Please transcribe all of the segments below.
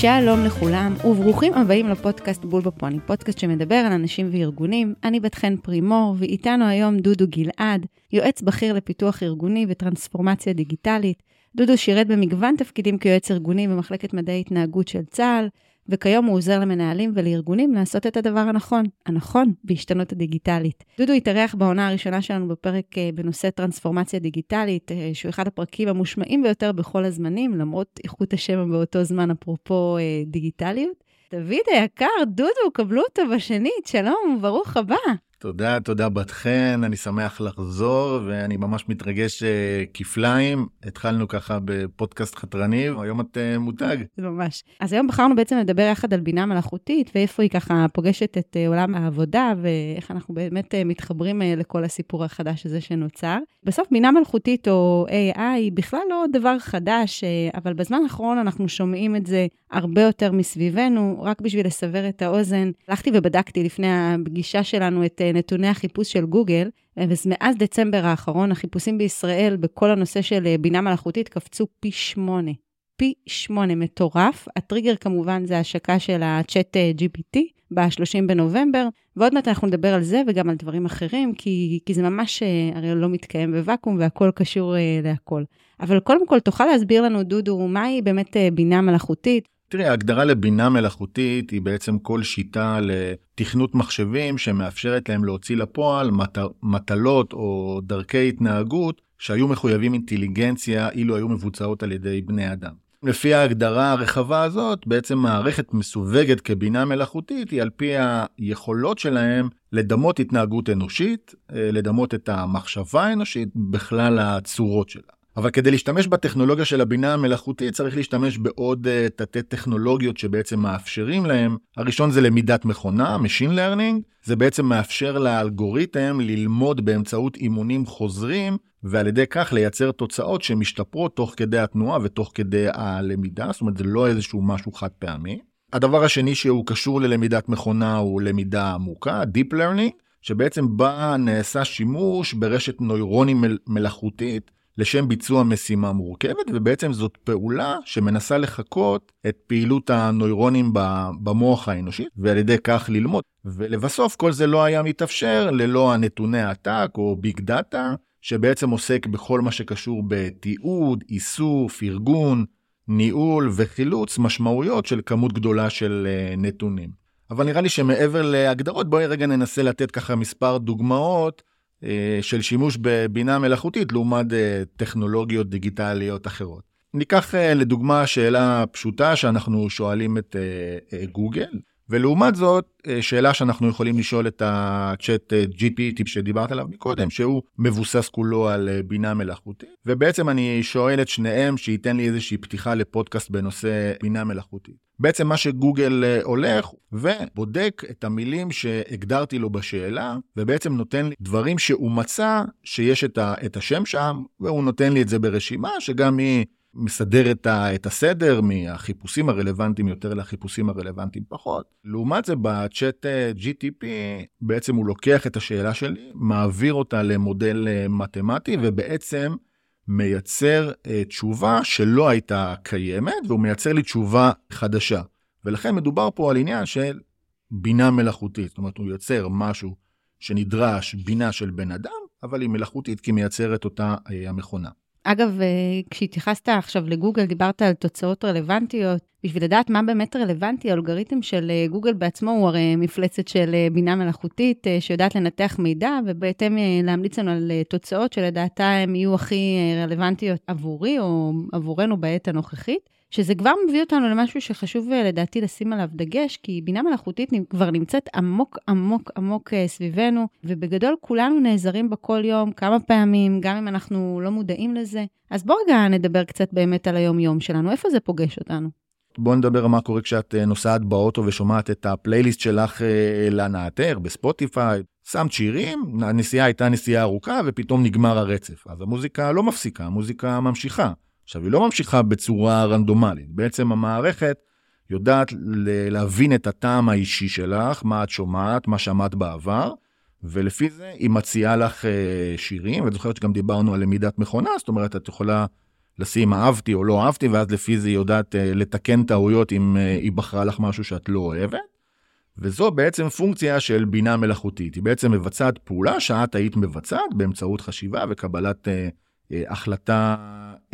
שלום לכולם, וברוכים הבאים לפודקאסט בול בפוני, פודקאסט שמדבר על אנשים וארגונים. אני בת חן פרימור, ואיתנו היום דודו גלעד, יועץ בכיר לפיתוח ארגוני וטרנספורמציה דיגיטלית. דודו שירת במגוון תפקידים כיועץ ארגוני במחלקת מדעי התנהגות של צה"ל, וכיום הוא עוזר למנהלים ולארגונים לעשות את הדבר הנכון, הנכון בהשתנות הדיגיטלית. דודו התארח בעונה הראשונה שלנו בפרק אה, בנושא טרנספורמציה דיגיטלית, אה, שהוא אחד הפרקים המושמעים ביותר בכל הזמנים, למרות איכות השם באותו זמן, אפרופו אה, דיגיטליות. דוד היקר, דודו, קבלו אותו בשנית, שלום, ברוך הבא. תודה, תודה בת חן, אני שמח לחזור ואני ממש מתרגש אה, כפליים. התחלנו ככה בפודקאסט חתרני, היום את uh, מותג. ממש. אז היום בחרנו בעצם לדבר יחד על בינה מלאכותית ואיפה היא ככה פוגשת את uh, עולם העבודה ואיך אנחנו באמת מתחברים לכל הסיפור החדש הזה שנוצר. בסוף בינה מלאכותית או AI היא בכלל לא דבר חדש, uh, אבל בזמן האחרון אנחנו שומעים את זה הרבה יותר מסביבנו. רק בשביל לסבר את האוזן, הלכתי ובדקתי לפני הפגישה שלנו את נתוני החיפוש של גוגל, ומאז דצמבר האחרון החיפושים בישראל בכל הנושא של אה, בינה מלאכותית קפצו פי שמונה. פי שמונה, מטורף. הטריגר כמובן זה השקה של אה, GPT ב-30 בנובמבר, ועוד מעט אנחנו נדבר על זה וגם על דברים אחרים, כי, כי זה ממש אה, הרי לא מתקיים בוואקום והכל קשור להכל. אבל קודם כל, תוכל להסביר לנו, דודו, מהי באמת בינה מלאכותית? תראי, ההגדרה לבינה מלאכותית היא בעצם כל שיטה לתכנות מחשבים שמאפשרת להם להוציא לפועל מט... מטלות או דרכי התנהגות שהיו מחויבים אינטליגנציה אילו היו מבוצעות על ידי בני אדם. לפי ההגדרה הרחבה הזאת, בעצם מערכת מסווגת כבינה מלאכותית היא על פי היכולות שלהם לדמות התנהגות אנושית, אה, לדמות את המחשבה האנושית בכלל הצורות שלה. אבל כדי להשתמש בטכנולוגיה של הבינה המלאכותית צריך להשתמש בעוד uh, תתי טכנולוגיות שבעצם מאפשרים להם. הראשון זה למידת מכונה, Machine Learning, זה בעצם מאפשר לאלגוריתם ללמוד באמצעות אימונים חוזרים, ועל ידי כך לייצר תוצאות שמשתפרות תוך כדי התנועה ותוך כדי הלמידה, זאת אומרת זה לא איזשהו משהו חד פעמי. הדבר השני שהוא קשור ללמידת מכונה הוא למידה עמוקה, Deep Learning, שבעצם בה נעשה שימוש ברשת נוירונים מלאכותית לשם ביצוע משימה מורכבת, ובעצם זאת פעולה שמנסה לחקות את פעילות הנוירונים במוח האנושי, ועל ידי כך ללמוד. ולבסוף כל זה לא היה מתאפשר ללא הנתוני עתק או ביג דאטה, שבעצם עוסק בכל מה שקשור בתיעוד, איסוף, ארגון, ניהול וחילוץ משמעויות של כמות גדולה של אה, נתונים. אבל נראה לי שמעבר להגדרות, בואי רגע ננסה לתת ככה מספר דוגמאות של שימוש בבינה מלאכותית לעומת אה, טכנולוגיות דיגיטליות אחרות. ניקח אה, לדוגמה שאלה פשוטה שאנחנו שואלים את גוגל, ולעומת זאת, שאלה שאנחנו יכולים לשאול את הצ'אט GPT שדיברת עליו מקודם, שהוא מבוסס כולו על בינה מלאכותית, ובעצם אני שואל את שניהם שייתן לי איזושהי פתיחה לפודקאסט בנושא בינה מלאכותית. בעצם מה שגוגל אה, הולך ובודק את המילים שהגדרתי לו בשאלה, ובעצם נותן לי דברים שהוא מצא שיש את השם שם, והוא נותן לי את זה ברשימה שגם היא מסדרת את הסדר מהחיפושים הרלוונטיים יותר לחיפושים הרלוונטיים פחות. לעומת זה בצ'אט אה, GTP בעצם הוא לוקח את השאלה שלי, מעביר אותה למודל אה, מתמטי ובעצם מייצר uh, תשובה שלא הייתה קיימת, והוא מייצר לי תשובה חדשה. ולכן מדובר פה על עניין של בינה מלאכותית. זאת אומרת, הוא יוצר משהו שנדרש בינה של בן אדם, אבל היא מלאכותית כי מייצרת אותה המכונה. אגב, אה, כשהתייחסת עכשיו לגוגל, דיברת על תוצאות רלוונטיות. בשביל לדעת מה באמת רלוונטי, האלגוריתם של אה, גוגל בעצמו הוא הרי מפלצת של אה, בינה מלאכותית שיודעת לנתח מידע, ובהתאם להמליץ לנו על תוצאות שלדעתה הן יהיו הכי רלוונטיות עבורי או עבורנו בעת הנוכחית. שזה כבר מביא אותנו למשהו שחשוב אה, לדעתי לשים עליו דגש, כי בינה מלאכותית כבר נמצאת עמוק עמוק עמוק אה, סביבנו, ובגדול כולנו נעזרים בה כל יום, כמה פעמים, גם אם אנחנו לא מודעים לזה. אז בואו רגע נדבר קצת באמת על היום-יום שלנו, איפה זה פוגש אותנו? בוא נדבר על מה קורה כשאת אה, נוסעת באוטו ושומעת את הפלייליסט שלך להנאתר בספוטיפיי. שמת שירים, הנסיעה הייתה נסיעה ארוכה ופתאום נגמר הרצף. אז המוזיקה לא מפסיקה, המוזיקה ממשיכה. עכשיו, היא לא ממשיכה בצורה רנדומלית. בעצם המערכת יודעת להבין את הטעם האישי שלך, מה את שומעת, מה שמעת בעבר, ולפי זה היא מציעה לך אה, שירים, ואת זוכרת שגם דיברנו על למידת מכונה, זאת אומרת, את יכולה לשים אהבתי או לא אהבתי, ואז לפי זה היא יודעת אה, לתקן טעויות אם אה, היא בחרה לך משהו שאת לא אוהבת. וזו בעצם פונקציה של בינה מלאכותית. היא בעצם מבצעת פעולה שאת היית מבצעת באמצעות חשיבה וקבלת אה, החלטה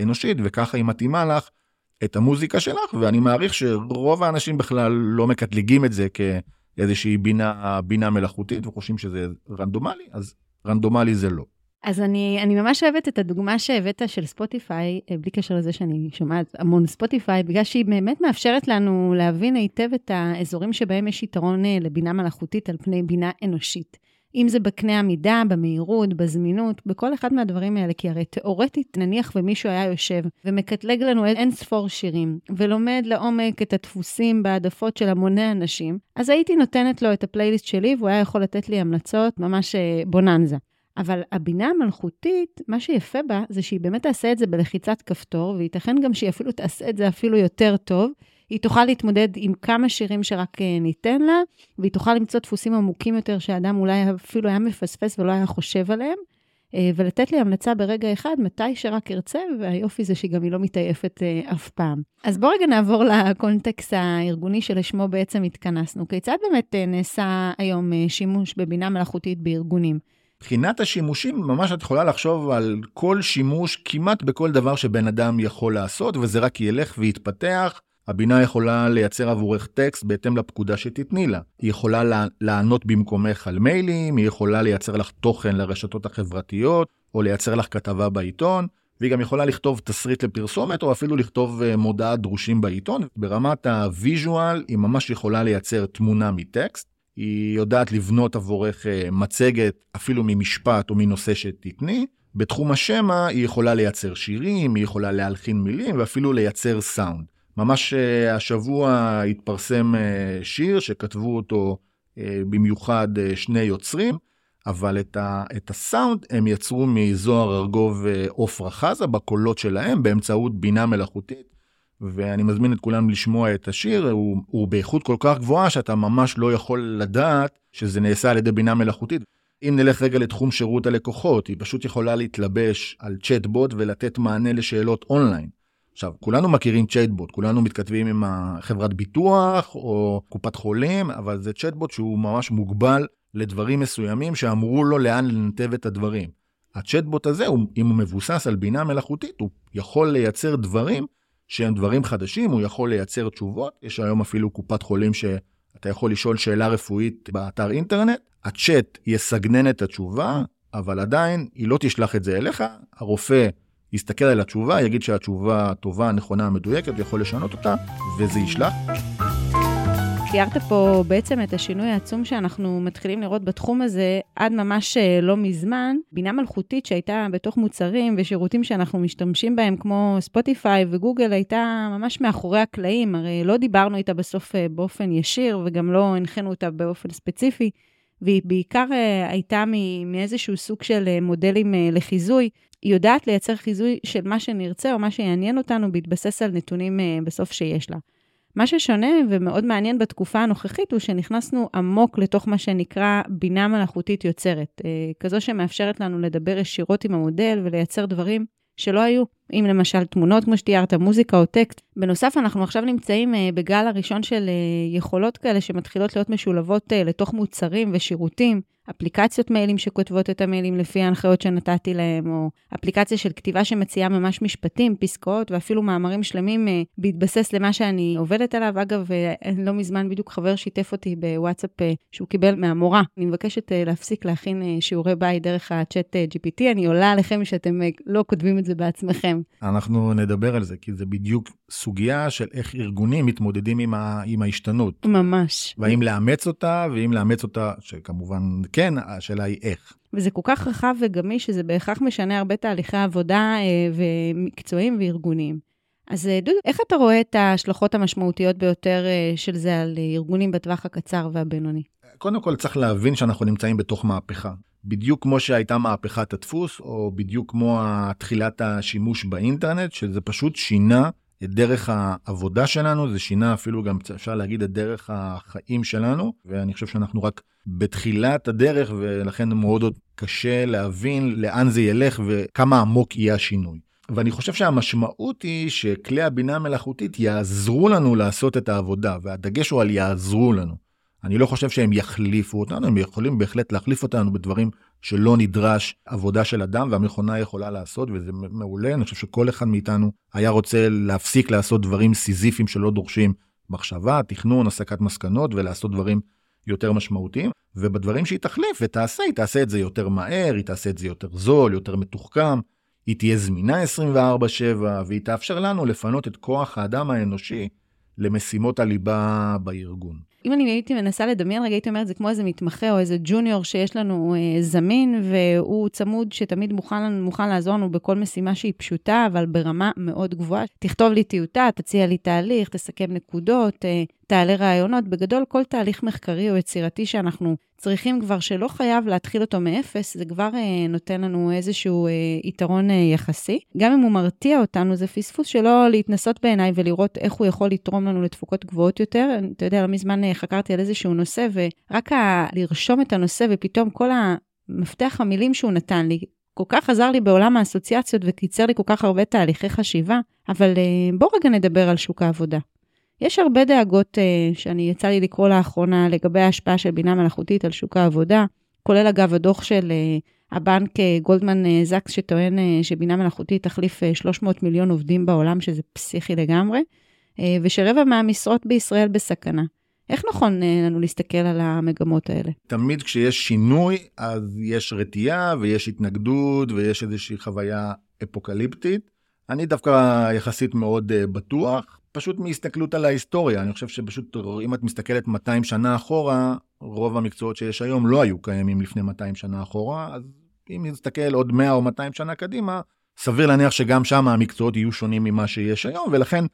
אנושית, וככה היא מתאימה לך את המוזיקה שלך, ואני מעריך שרוב האנשים בכלל לא מקטלגים את זה כאיזושהי בינה, בינה מלאכותית וחושבים שזה רנדומלי, אז רנדומלי זה לא. אז אני, אני ממש אוהבת את הדוגמה שהבאת של ספוטיפיי, אה, בלי קשר לזה שאני שומעת המון ספוטיפיי, בגלל שהיא באמת מאפשרת לנו להבין היטב את האזורים שבהם יש יתרון אה, לבינה מלאכותית על פני בינה אנושית. אם זה בקנה המידה, במהירות, בזמינות, בכל אחד מהדברים האלה, כי הרי תאורטית, נניח ומישהו היה יושב ומקטלג לנו אין ספור שירים, ולומד לעומק את הדפוסים בהעדפות של המוני אנשים, אז הייתי נותנת לו את הפלייליסט שלי, והוא היה יכול לתת לי המלצות ממש אה, בוננזה. אבל הבינה המלכותית, מה שיפה בה, זה שהיא באמת תעשה את זה בלחיצת כפתור, וייתכן גם שהיא אפילו תעשה את זה אפילו יותר טוב. היא תוכל להתמודד עם כמה שירים שרק אה, ניתן לה, והיא תוכל למצוא דפוסים עמוקים יותר שאדם אולי אפילו היה מפספס ולא היה חושב עליהם, אה, ולתת לי המלצה ברגע אחד, מתי שרק ארצה, והיופי זה שהיא גם היא לא מתעייפת אה, אף פעם. אז בואו רגע נעבור לקונטקסט הארגוני שלשמו בעצם התכנסנו. כיצד באמת נעשה היום שימוש בבינה מלאכותית בארגונים? מבחינת השימושים, ממש את יכולה לחשוב על כל שימוש כמעט בכל דבר שבן אדם יכול לעשות, וזה רק ילך ויתפתח. הבינה יכולה לייצר עבורך טקסט בהתאם לפקודה שתתני לה. היא יכולה לענות במקומך על מיילים, היא יכולה לייצר לך תוכן לרשתות החברתיות, או לייצר לך כתבה בעיתון, והיא גם יכולה לכתוב תסריט לפרסומת, או אפילו לכתוב אה, מודעת דרושים בעיתון. ברמת ה- visual, היא ממש יכולה לייצר תמונה מטקסט. היא יודעת לבנות עבורך אה, מצגת אפילו ממשפט או מנושא שתתני. בתחום השמע היא יכולה לייצר שירים, היא יכולה להלחין מילים ואפילו לייצר סאונד. ממש אה, השבוע התפרסם אה, שיר שכתבו אותו במיוחד שני יוצרים, אבל את, ה, את הסאונד הם יצרו מזוהר ארגוב ועופרה חזה בקולות שלהם באמצעות בינה מלאכותית. ואני מזמין את כולם לשמוע את השיר, הוא, הוא באיכות כל כך גבוהה שאתה ממש לא יכול לדעת שזה נעשה על ידי בינה מלאכותית. אם נלך רגע לתחום שירות הלקוחות, היא פשוט יכולה להתלבש על צ'טבוט ולתת מענה לשאלות אונליין. עכשיו, כולנו מכירים צ'טבוט, כולנו מתכתבים עם חברת ביטוח או קופת חולים, אבל זה צ'טבוט שהוא ממש מוגבל לדברים מסוימים שאמרו לו לאן לנתב את הדברים. הצ'טבוט הזה, אם הוא מבוסס על בינה מלאכותית, הוא יכול לייצר דברים שהם דברים חדשים, הוא יכול לייצר תשובות. יש היום אפילו קופת חולים שאתה יכול לשאול שאלה רפואית באתר אינטרנט, הצ'אט יסגנן את התשובה, אבל עדיין היא לא תשלח את זה אליך, הרופא יסתכל על התשובה, יגיד שהתשובה טובה, נכונה, מדויקת, יכול לשנות אותה, וזה ישלח. תיארת פה בעצם את השינוי העצום שאנחנו מתחילים לראות בתחום הזה עד ממש אה, לא מזמן. בינה מלכותית שהייתה בתוך מוצרים ושירותים שאנחנו משתמשים בהם, כמו ספוטיפיי וגוגל, הייתה ממש מאחורי הקלעים. הרי לא דיברנו איתה בסוף אה, באופן ישיר וגם לא הנחינו אותה באופן ספציפי. והיא בעיקר אה, הייתה מאיזשהו סוג של מודלים לחיזוי. יודעת לייצר חיזוי של מה שנרצה או מה שיעניין אותנו בהתבסס על נתונים בסוף שיש לה. מה ששונה ומאוד מעניין בתקופה הנוכחית הוא שנכנסנו עמוק לתוך מה שנקרא בינה מלאכותית יוצרת, אה, כזו שמאפשרת לנו לדבר ישירות עם המודל ולייצר דברים שלא היו. אם למשל תמונות, כמו שתיארת, מוזיקה או טקסט. בנוסף, אנחנו עכשיו נמצאים אה, בגל הראשון של אה, יכולות כאלה שמתחילות להיות משולבות לתוך מוצרים ושירותים. אפליקציות מיילים שכותבות את המיילים לפי ההנחיות שנתתי להם, או אפליקציה של כתיבה שמציעה ממש משפטים, פסקאות ואפילו מאמרים שלמים אה, בהתבסס למה שאני עובדת עליו. אגב, אה, לא מזמן בדיוק חבר שיתף אותי בוואטסאפ אה, שהוא קיבל מהמורה. אני מבקשת להפסיק להכין שיעורי בית דרך הצ'אט GPT, אני עולה עליכם שאתם לא כותבים את זה בעצמכם. אנחנו נדבר על זה, כי זה בדיוק סוגיה של איך ארגונים מתמודדים עם, ה, עם ההשתנות. ממש. והאם לאמץ אותה, ואם לאמץ אותה, שכמובן כן, השאלה היא איך. וזה כל כך רחב וגמיש, שזה בהכרח משנה הרבה תהליכי עבודה אה, ומקצועיים וארגוניים. אז אה, דודו, איך אתה רואה את ההשלכות המשמעותיות ביותר אה, של זה על ארגונים בטווח הקצר והבינוני? קודם כל צריך להבין שאנחנו נמצאים בתוך מהפכה. בדיוק כמו שהייתה מהפכת הדפוס, או בדיוק כמו תחילת השימוש באינטרנט, שזה פשוט שינה את דרך העבודה שלנו, זה שינה אפילו גם, אפשר להגיד, את דרך החיים שלנו, ואני חושב שאנחנו רק בתחילת הדרך, ולכן מאוד עוד קשה להבין לאן זה ילך וכמה עמוק יהיה השינוי. ואני חושב שהמשמעות היא שכלי הבינה המלאכותית יעזרו לנו לעשות את העבודה, והדגש הוא על יעזרו לנו. אני לא חושב שהם יחליפו אותנו, הם יכולים בהחלט להחליף אותנו בדברים שלא נדרש עבודה של אדם, והמכונה יכולה לעשות, וזה מעולה. אני חושב שכל אחד מאיתנו היה רוצה להפסיק לעשות דברים סיזיפיים שלא דורשים מחשבה, תכנון, הסקת מסקנות, ולעשות דברים יותר משמעותיים. ובדברים שהיא תחליף ותעשה, היא תעשה את זה יותר מהר, היא תעשה את זה יותר זול, יותר מתוחכם, היא תהיה זמינה 24/7, והיא תאפשר לנו לפנות את כוח האדם האנושי למשימות הליבה בארגון. אם אני הייתי מנסה לדמיין רגע, הייתי אומרת, זה כמו איזה מתמחה או איזה ג'וניור שיש לנו אה, זמין, והוא צמוד שתמיד מוכן, מוכן לעזור לנו בכל משימה שהיא פשוטה, אבל ברמה מאוד גבוהה. תכתוב לי טיוטה, תציע לי תהליך, תסכם נקודות, אה, תעלה רעיונות. בגדול, כל תהליך מחקרי או יצירתי שאנחנו צריכים כבר, שלא חייב להתחיל אותו מאפס, זה כבר אה, נותן לנו איזשהו אה, יתרון אה, יחסי. גם אם הוא מרתיע אותנו, זה פספוס שלא להתנסות בעיניי ולראות איך הוא יכול לתרום לנו לתפוקות גבוהות יותר. אתה יודע, לא מזמן אה, חקרתי על איזשהו נושא, ורק ה- לרשום את הנושא, ופתאום כל המפתח המילים שהוא נתן לי, כל כך עזר לי בעולם האסוציאציות וקיצר לי כל כך הרבה תהליכי חשיבה, אבל אה, בואו רגע נדבר על שוק העבודה. יש הרבה דאגות uh, שאני יצא לי לקרוא לאחרונה לגבי ההשפעה של בינה מלאכותית על שוק העבודה, כולל אגב הדוח של uh, הבנק uh, גולדמן זקס שטוען שבינה מלאכותית תחליף uh, 300 מיליון עובדים בעולם, שזה פסיכי לגמרי, ושרבע מהמשרות בישראל בסכנה. איך נכון לנו להסתכל על המגמות האלה? תמיד כשיש שינוי, אז יש רתיעה ויש התנגדות ויש איזושהי חוויה אפוקליפטית. אני דווקא יחסית מאוד בטוח. פשוט מהסתכלות על ההיסטוריה, אני חושב שפשוט אם את מסתכלת 200 שנה אחורה, רוב המקצועות שיש היום לא היו קיימים לפני 200 שנה אחורה, אז אם נסתכל עוד 100 או 200 שנה קדימה, סביר להניח שגם שם המקצועות יהיו שונים ממה שיש היום, ולכן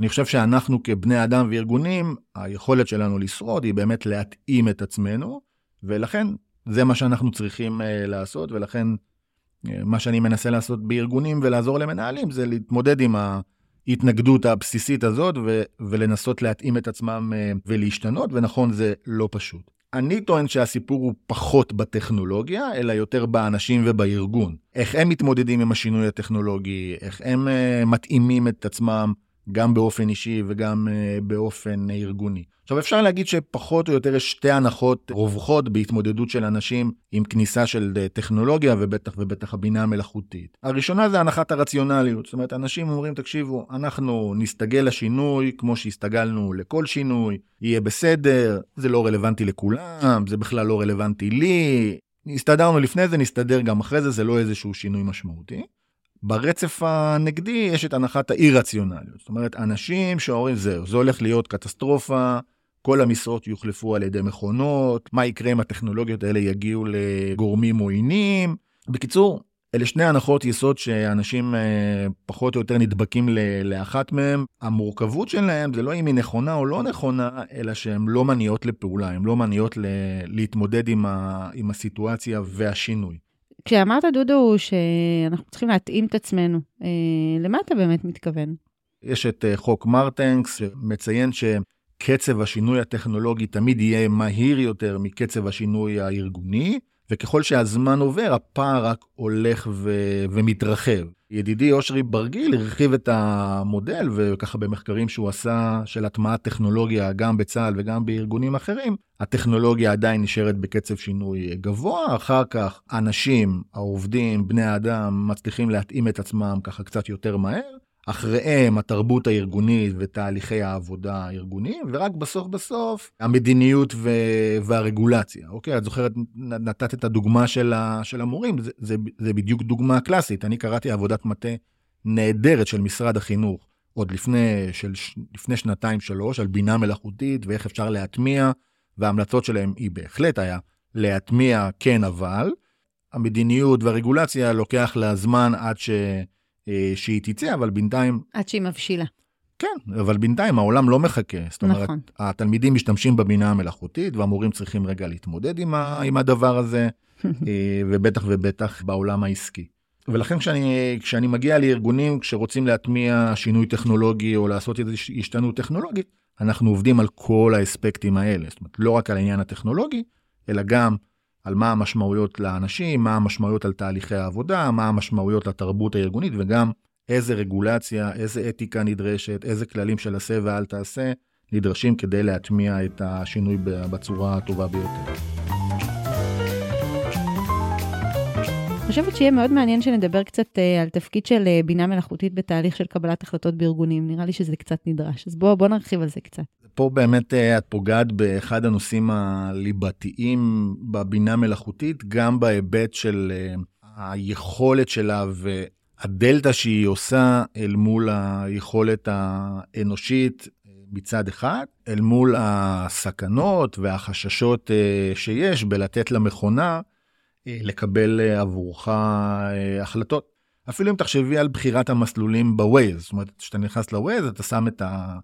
אני חושב שאנחנו כבני אדם וארגונים, היכולת שלנו לשרוד היא באמת להתאים את עצמנו, ולכן זה מה שאנחנו צריכים uh, לעשות, ולכן uh, מה שאני מנסה לעשות בארגונים ולעזור למנהלים זה להתמודד עם ה... ההתנגדות הבסיסית הזאת ו- ולנסות להתאים את עצמם uh, ולהשתנות, ונכון, זה לא פשוט. אני טוען שהסיפור הוא פחות בטכנולוגיה, אלא יותר באנשים ובארגון. איך הם מתמודדים עם השינוי הטכנולוגי, איך הם uh, מתאימים את עצמם גם באופן אישי וגם uh, באופן ארגוני. עכשיו אפשר להגיד שפחות או יותר יש שתי הנחות רווחות בהתמודדות של אנשים עם כניסה של אה, טכנולוגיה ובטח ובטח הבינה המלאכותית. הראשונה זה הנחת הרציונליות, זאת אומרת אנשים אומרים תקשיבו אנחנו נסתגל לשינוי כמו שהסתגלנו לכל שינוי, יהיה בסדר, זה לא רלוונטי לכולם, זה בכלל לא רלוונטי לי, הסתדרנו לפני זה נסתדר גם אחרי זה, זה לא איזשהו שינוי משמעותי. ברצף הנגדי יש את הנחת האי-רציונליות. זאת אומרת, אנשים שאומרים, זהו, זה הולך להיות קטסטרופה, כל המשרות יוחלפו על ידי מכונות, מה יקרה אם הטכנולוגיות האלה יגיעו לגורמים עוינים. בקיצור, אלה שני הנחות יסוד שאנשים אה, פחות או יותר נדבקים לאחת מהם. המורכבות שלהם זה לא אם היא נכונה או לא נכונה, אלא שהן לא מניעות לפעולה, הן לא מניעות להתמודד עם, ה, עם הסיטואציה והשינוי. כשאמרת, דודו, שאנחנו צריכים להתאים את עצמנו, אה, למה אתה באמת מתכוון? יש את אה, חוק מרטנקס, שמציין שקצב השינוי הטכנולוגי תמיד יהיה מהיר יותר מקצב השינוי הארגוני, וככל שהזמן עובר, הפער רק הולך ו- ומתרחב. ידידי אושרי ברגיל הרחיב את המודל, וככה במחקרים שהוא עשה של הטמעת טכנולוגיה גם בצה"ל וגם בארגונים אחרים, הטכנולוגיה עדיין נשארת בקצב שינוי גבוה, אחר כך אנשים, העובדים, בני האדם, מצליחים להתאים את עצמם ככה קצת יותר מהר, אחריהם התרבות הארגונית ותהליכי העבודה הארגוניים, ורק בסוף בסוף המדיניות ו- והרגולציה. אוקיי, את זוכרת, נתת את הדוגמה של, ה- של המורים, זה, זה, זה בדיוק דוגמה קלאסית. אני קראתי עבודת מטה נהדרת של משרד החינוך, עוד לפני, של, לפני שנתיים-שלוש, על בינה מלאכותית ואיך אפשר להטמיע, וההמלצות שלהם היא בהחלט היה להטמיע כן אבל. המדיניות והרגולציה לוקח לה זמן עד ש... אה, שהיא תצא, אבל בינתיים... עד שהיא מבשילה. כן, אבל בינתיים העולם לא מחכה. זאת אומרת, נכון. התלמידים משתמשים בבינה המלאכותית, והמורים צריכים רגע להתמודד עם, ה, עם הדבר הזה, אה, ובטח ובטח בעולם העסקי. ולכן כשאני, כשאני מגיע לארגונים שרוצים להטמיע שינוי טכנולוגי או לעשות איזושהי השתנות טכנולוגית, אנחנו עובדים על כל האספקטים האלה. זאת אומרת, לא רק על העניין הטכנולוגי, אלא גם על מה המשמעויות לאנשים, מה המשמעויות על תהליכי העבודה, מה המשמעויות לתרבות הארגונית וגם איזה רגולציה, איזה אתיקה נדרשת, איזה כללים של עשה ואל תעשה נדרשים כדי להטמיע את השינוי בצורה הטובה ביותר. אני חושבת שיהיה מאוד מעניין שנדבר קצת uh, על תפקיד של uh, בינה מלאכותית בתהליך של קבלת החלטות בארגונים. נראה לי שזה קצת נדרש, אז בואו בוא נרחיב על זה קצת. פה באמת uh, את פוגעת באחד הנושאים הליבתיים בבינה מלאכותית, גם בהיבט של uh, היכולת שלה והדלתא שהיא עושה אל מול היכולת האנושית מצד אחד, אל מול הסכנות והחששות שיש בלתת למכונה אה, לקבל אה, עבורך אה, החלטות. אפילו אם תחשבי על בחירת המסלולים בווייז, זאת אומרת, כשאתה נכנס לווייז אתה שם את, ה,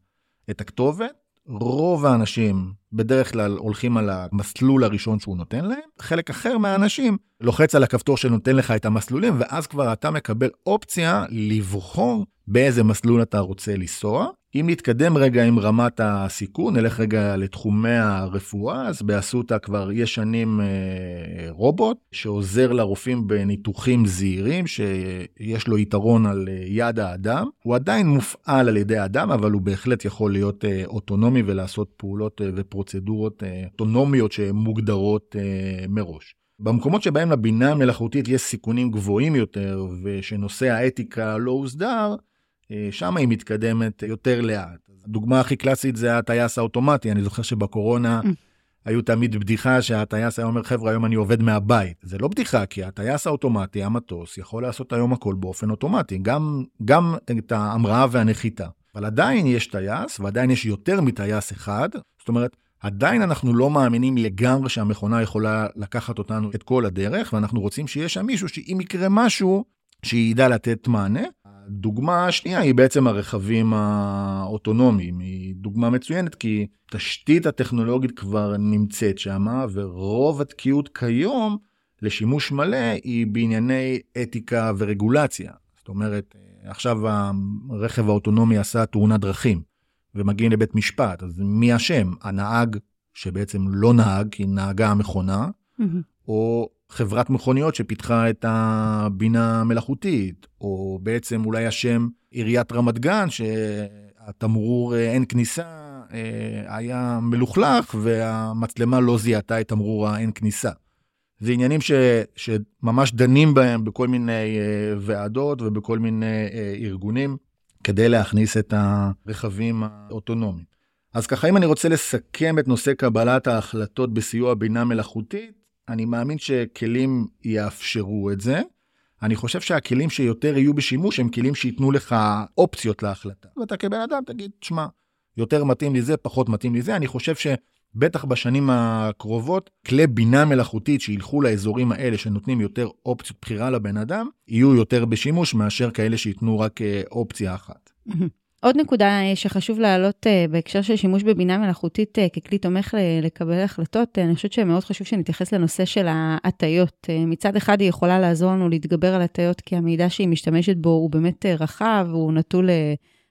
את הכתובת, רוב האנשים בדרך כלל הולכים על המסלול הראשון שהוא נותן להם, חלק אחר מהאנשים לוחץ על הכפתור שנותן לך את המסלולים, ואז כבר אתה מקבל אופציה לבחור באיזה מסלול אתה רוצה לנסוע. אם נתקדם רגע עם רמת הסיכון, נלך רגע לתחומי הרפואה, אז באסותא כבר יש שנים אה, רובוט שעוזר לרופאים בניתוחים זהירים, שיש לו יתרון על אה, יד האדם. הוא עדיין מופעל על ידי האדם, אבל הוא בהחלט יכול להיות אה, אוטונומי ולעשות פעולות ופרוצדורות אוטונומיות שמוגדרות מראש. במקומות שבהם לבינה המלאכותית יש סיכונים גבוהים יותר ושנושא האתיקה לא הוסדר, שם היא מתקדמת יותר לאט. הדוגמה הכי קלאסית זה הטייס האוטומטי, אני זוכר שבקורונה mm. היו תמיד בדיחה שהטייס היה אומר, חבר'ה, היום אני עובד מהבית. זה לא בדיחה, כי הטייס האוטומטי, המטוס, יכול לעשות היום הכל באופן אוטומטי, גם, גם את ההמראה והנחיתה. אבל עדיין יש טייס, ועדיין יש יותר מטייס אחד, זאת אומרת, עדיין אנחנו לא מאמינים לגמרי שהמכונה יכולה לקחת אותנו את כל הדרך, ואנחנו רוצים שיהיה שם מישהו שאם יקרה משהו, שידע לתת מענה. הדוגמה השנייה היא בעצם הרכבים האוטונומיים, היא דוגמה מצוינת כי תשתית הטכנולוגית כבר נמצאת שם, ורוב התקיעות כיום לשימוש מלא היא בענייני אתיקה ורגולציה. זאת אומרת, עכשיו הרכב האוטונומי עשה תאונת דרכים, ומגיעים לבית משפט, אז מי אשם? הנהג, שבעצם לא נהג, כי נהגה המכונה, mm-hmm. או חברת מכוניות שפיתחה את הבינה המלאכותית, או בעצם אולי השם עיריית רמת גן, שהתמרור אה, אין כניסה אה, היה מלוכלך והמצלמה לא זיהתה את תמרור האין כניסה. זה עניינים ש, שממש דנים בהם בכל מיני אה, ועדות ובכל מיני ארגונים כדי להכניס את הרכבים האוטונומיים. אז ככה, אם אני רוצה לסכם את נושא קבלת ההחלטות בסיוע בינה מלאכותית, אני מאמין שכלים יאפשרו את זה. אני חושב שהכלים שיותר יהיו בשימוש הם כלים שייתנו לך אופציות להחלטה. ואתה כבן אדם תגיד, שמע, יותר מתאים לי זה, פחות מתאים לי זה. אני חושב שבטח בשנים הקרובות, כלי בינה מלאכותית שילכו לאזורים האלה שנותנים יותר אופציות בחירה לבן אדם, יהיו יותר בשימוש מאשר כאלה שייתנו רק אה, אופציה אחת. עוד נקודה אה, שחשוב להעלות אה, בהקשר של שימוש בבינה מלאכותית אה, ככלי תומך לקבל החלטות, אני חושבת שמאוד חשוב שנתייחס לנושא של ההטיות. מצד אחד היא יכולה לעזור לנו להתגבר על הטיות, כי המידע שהיא משתמשת בו הוא באמת רחב, הוא נטול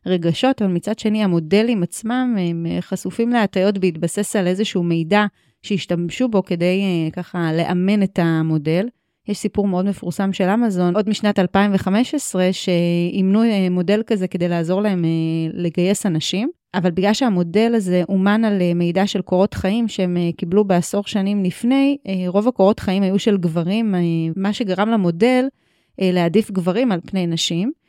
רגשות, אבל מצד שני המודלים עצמם הם חשופים להטיות בהתבסס על איזשהו מידע שהשתמשו בו כדי ככה לאמן את המודל. יש סיפור מאוד מפורסם של אמזון, עוד משנת 2015, שאימנו אה, מודל כזה כדי לעזור להם אה, לגייס אנשים, אבל בגלל שהמודל הזה אומן על אה, מידע של קורות חיים שהם קיבלו בעשור שנים לפני, רוב הקורות חיים היו של גברים, מה שגרם למודל להעדיף גברים על פני נשים.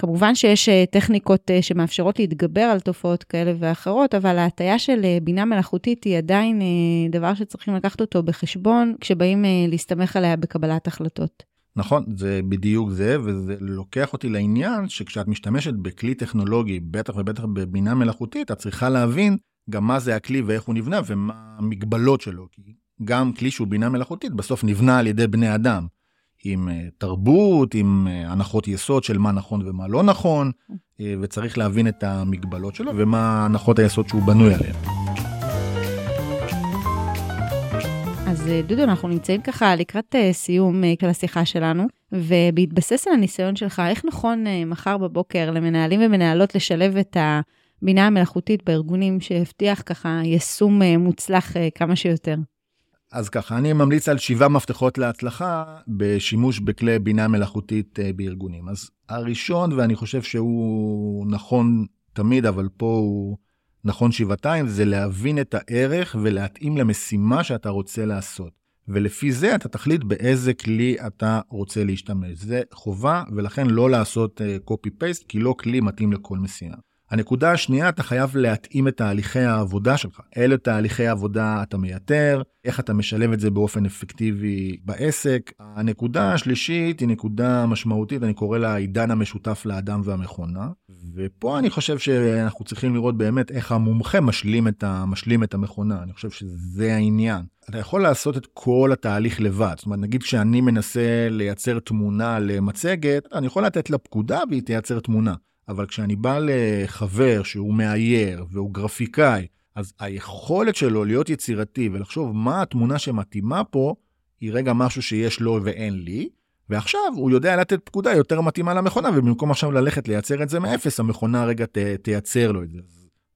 כמובן שיש אה, טכניקות אה, שמאפשרות להתגבר על תופעות כאלה ואחרות, אבל ההטייה של אה, בינה מלאכותית היא עדיין דבר שצריכים לקחת אותו בחשבון כשבאים להסתמך עליה בקבלת החלטות. נכון, זה בדיוק זה, וזה לוקח אותי לעניין שכשאת משתמשת בכלי טכנולוגי, בטח ובטח בבינה מלאכותית, את צריכה להבין גם מה זה הכלי ואיך הוא נבנה ומה המגבלות שלו. כי גם כלי שהוא בינה מלאכותית בסוף נבנה על ידי בני אדם. עם אה, תרבות, עם אה, הנחות יסוד של מה נכון ומה לא נכון, אה, וצריך להבין את המגבלות שלו ומה הנחות היסוד שהוא בנוי עליהן. אז דודו, אנחנו נמצאים ככה לקראת סיום של השיחה שלנו, ובהתבסס על הניסיון שלך, איך נכון מחר בבוקר למנהלים ומנהלות לשלב את הבינה המלאכותית בארגונים שיבטיח ככה יישום מוצלח כמה שיותר? אז ככה, אני ממליץ על שבעה מפתחות להצלחה בשימוש בכלי בינה מלאכותית בארגונים. אז הראשון, ואני חושב שהוא נכון תמיד, אבל פה הוא נכון שבעתיים, זה להבין את הערך ולהתאים למשימה שאתה רוצה לעשות. ולפי זה אתה תחליט באיזה כלי אתה רוצה להשתמש. זה חובה, ולכן לא לעשות copy-paste, כי לא כלי מתאים לכל משימה. הנקודה השנייה, אתה חייב להתאים את תהליכי העבודה שלך. אילו תהליכי עבודה אתה מייתר, איך אתה משלב את זה באופן אפקטיבי בעסק. הנקודה השלישית היא נקודה משמעותית, אני קורא לה העידן המשותף לאדם והמכונה. ופה אני חושב שאנחנו צריכים לראות באמת איך המומחה משלים את, ה, משלים את המכונה. אני חושב שזה העניין. אתה יכול לעשות את כל התהליך לבד. זאת אומרת, נגיד כשאני מנסה לייצר תמונה למצגת, אני יכול לתת לה פקודה והיא תייצר תמונה. אבל כשאני בא לחבר שהוא מאייר והוא גרפיקאי, אז היכולת שלו להיות יצירתי ולחשוב מה התמונה שמתאימה פה, היא רגע משהו שיש לו ואין לי, ועכשיו הוא יודע לתת פקודה יותר מתאימה למכונה, ובמקום עכשיו ללכת לייצר את זה מאפס, המכונה רגע ת, תייצר לו את זה.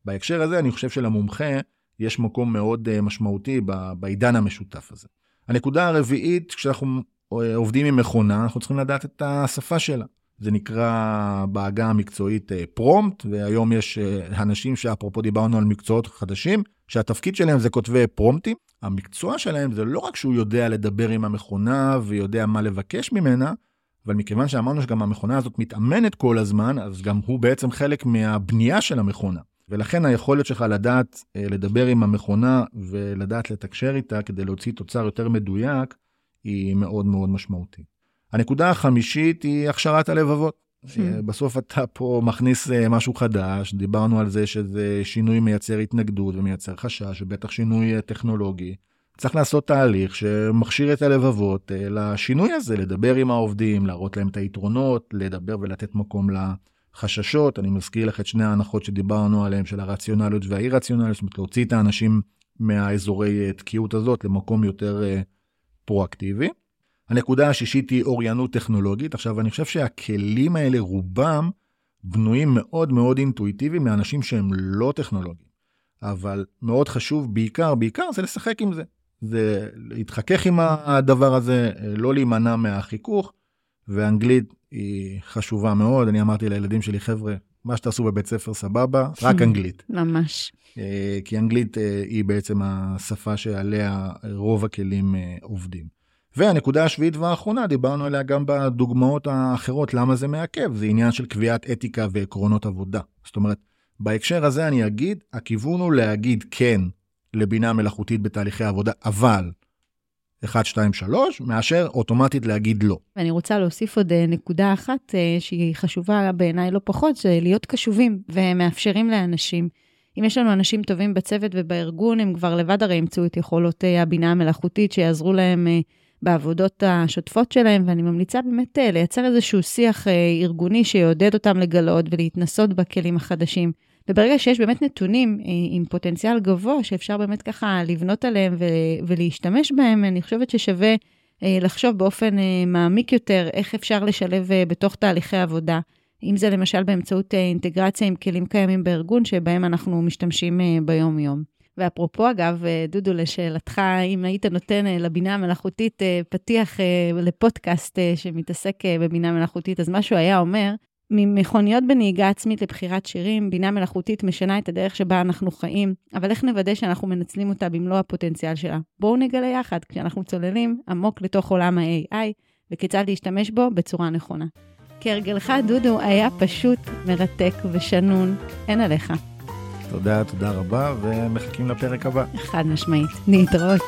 בהקשר הזה אני חושב שלמומחה יש מקום מאוד אה, משמעותי בעידן המשותף הזה. הנקודה הרביעית, כשאנחנו אה, עובדים עם מכונה, אנחנו צריכים לדעת את השפה שלה. זה נקרא בעגה המקצועית פרומפט, אה, והיום יש אה, אנשים שאפרופו דיברנו על מקצועות חדשים, שהתפקיד שלהם זה כותבי פרומפטים. המקצוע שלהם זה לא רק שהוא יודע לדבר עם המכונה ויודע מה לבקש ממנה, אבל מכיוון שאמרנו שגם המכונה הזאת מתאמנת כל הזמן, אז גם הוא בעצם חלק מהבנייה של המכונה. ולכן היכולת שלך לדעת אה, לדבר עם המכונה ולדעת לתקשר איתה כדי להוציא תוצר יותר מדויק, היא מאוד מאוד משמעותית. הנקודה החמישית היא הכשרת הלבבות. Hmm. בסוף אתה פה מכניס אה, משהו חדש, דיברנו על זה שזה שינוי מייצר התנגדות ומייצר חשש, ובטח שינוי אה, טכנולוגי. צריך לעשות תהליך שמכשיר את הלבבות אה, לשינוי הזה, לדבר עם העובדים, להראות להם את היתרונות, לדבר ולתת מקום לחששות. אני מזכיר לך את שני ההנחות שדיברנו עליהן, של הרציונליות והאי-רציונליות, זאת אומרת להוציא את האנשים מהאזורי תקיעות הזאת למקום יותר פרואקטיבי. הנקודה השישית היא אוריינות טכנולוגית. עכשיו, אני חושב שהכלים האלה, רובם בנויים מאוד מאוד אינטואיטיביים מאנשים שהם לא טכנולוגיים. אבל מאוד חשוב, בעיקר, בעיקר זה לשחק עם זה. זה להתחכך עם הדבר הזה, לא להימנע מהחיכוך, ואנגלית היא חשובה מאוד. אני אמרתי לילדים שלי, חבר'ה, מה שתעשו בבית ספר סבבה, רק אנגלית. ממש. אה, כי אנגלית אה, היא בעצם השפה שעליה רוב הכלים אה, עובדים. והנקודה השביעית והאחרונה, דיברנו עליה גם בדוגמאות האחרות, למה זה מעכב, זה עניין של קביעת אתיקה ועקרונות עבודה. זאת אומרת, בהקשר הזה אני אגיד, הכיוון הוא להגיד כן לבינה מלאכותית בתהליכי עבודה, אבל 1, 2, 3, מאשר אוטומטית להגיד לא. ואני רוצה להוסיף עוד אה, נקודה אחת אה, שהיא חשובה בעיניי לא פחות, זה להיות קשובים ומאפשרים לאנשים. אם יש לנו אנשים טובים בצוות ובארגון, הם כבר לבד הרי ימצאו את יכולות אה, הבינה המלאכותית שיעזרו להם בעבודות השוטפות שלהם, ואני ממליצה באמת אה, לייצר איזשהו שיח אה, ארגוני שיעודד אותם לגלות ולהתנסות בכלים החדשים. וברגע שיש באמת נתונים אה, עם פוטנציאל גבוה, שאפשר באמת ככה לבנות עליהם ולהשתמש בהם, אני חושבת ששווה לחשוב באופן מעמיק יותר איך אפשר לשלב בתוך תהליכי עבודה. אם זה למשל באמצעות אינטגרציה עם כלים קיימים בארגון שבהם אנחנו משתמשים ביום-יום. ואפרופו, אגב, אה, דודו, לשאלתך, אם היית נותן אה, לבינה המלאכותית אה, פתיח לפודקאסט שמתעסק בבינה מלאכותית, אז מה שהוא היה אומר, ממכוניות בנהיגה עצמית לבחירת שירים, בינה מלאכותית משנה את הדרך שבה אנחנו חיים, אבל איך נוודא שאנחנו מנצלים אותה במלוא הפוטנציאל שלה? בואו נגלה יחד כשאנחנו צוללים עמוק לתוך עולם ה-AI, וכיצד להשתמש בו בצורה נכונה. כהרגלך, דודו, היה פשוט מרתק ושנון, אין עליך. תודה, תודה רבה, ומחכים לפרק הבא. חד משמעית. להתראות.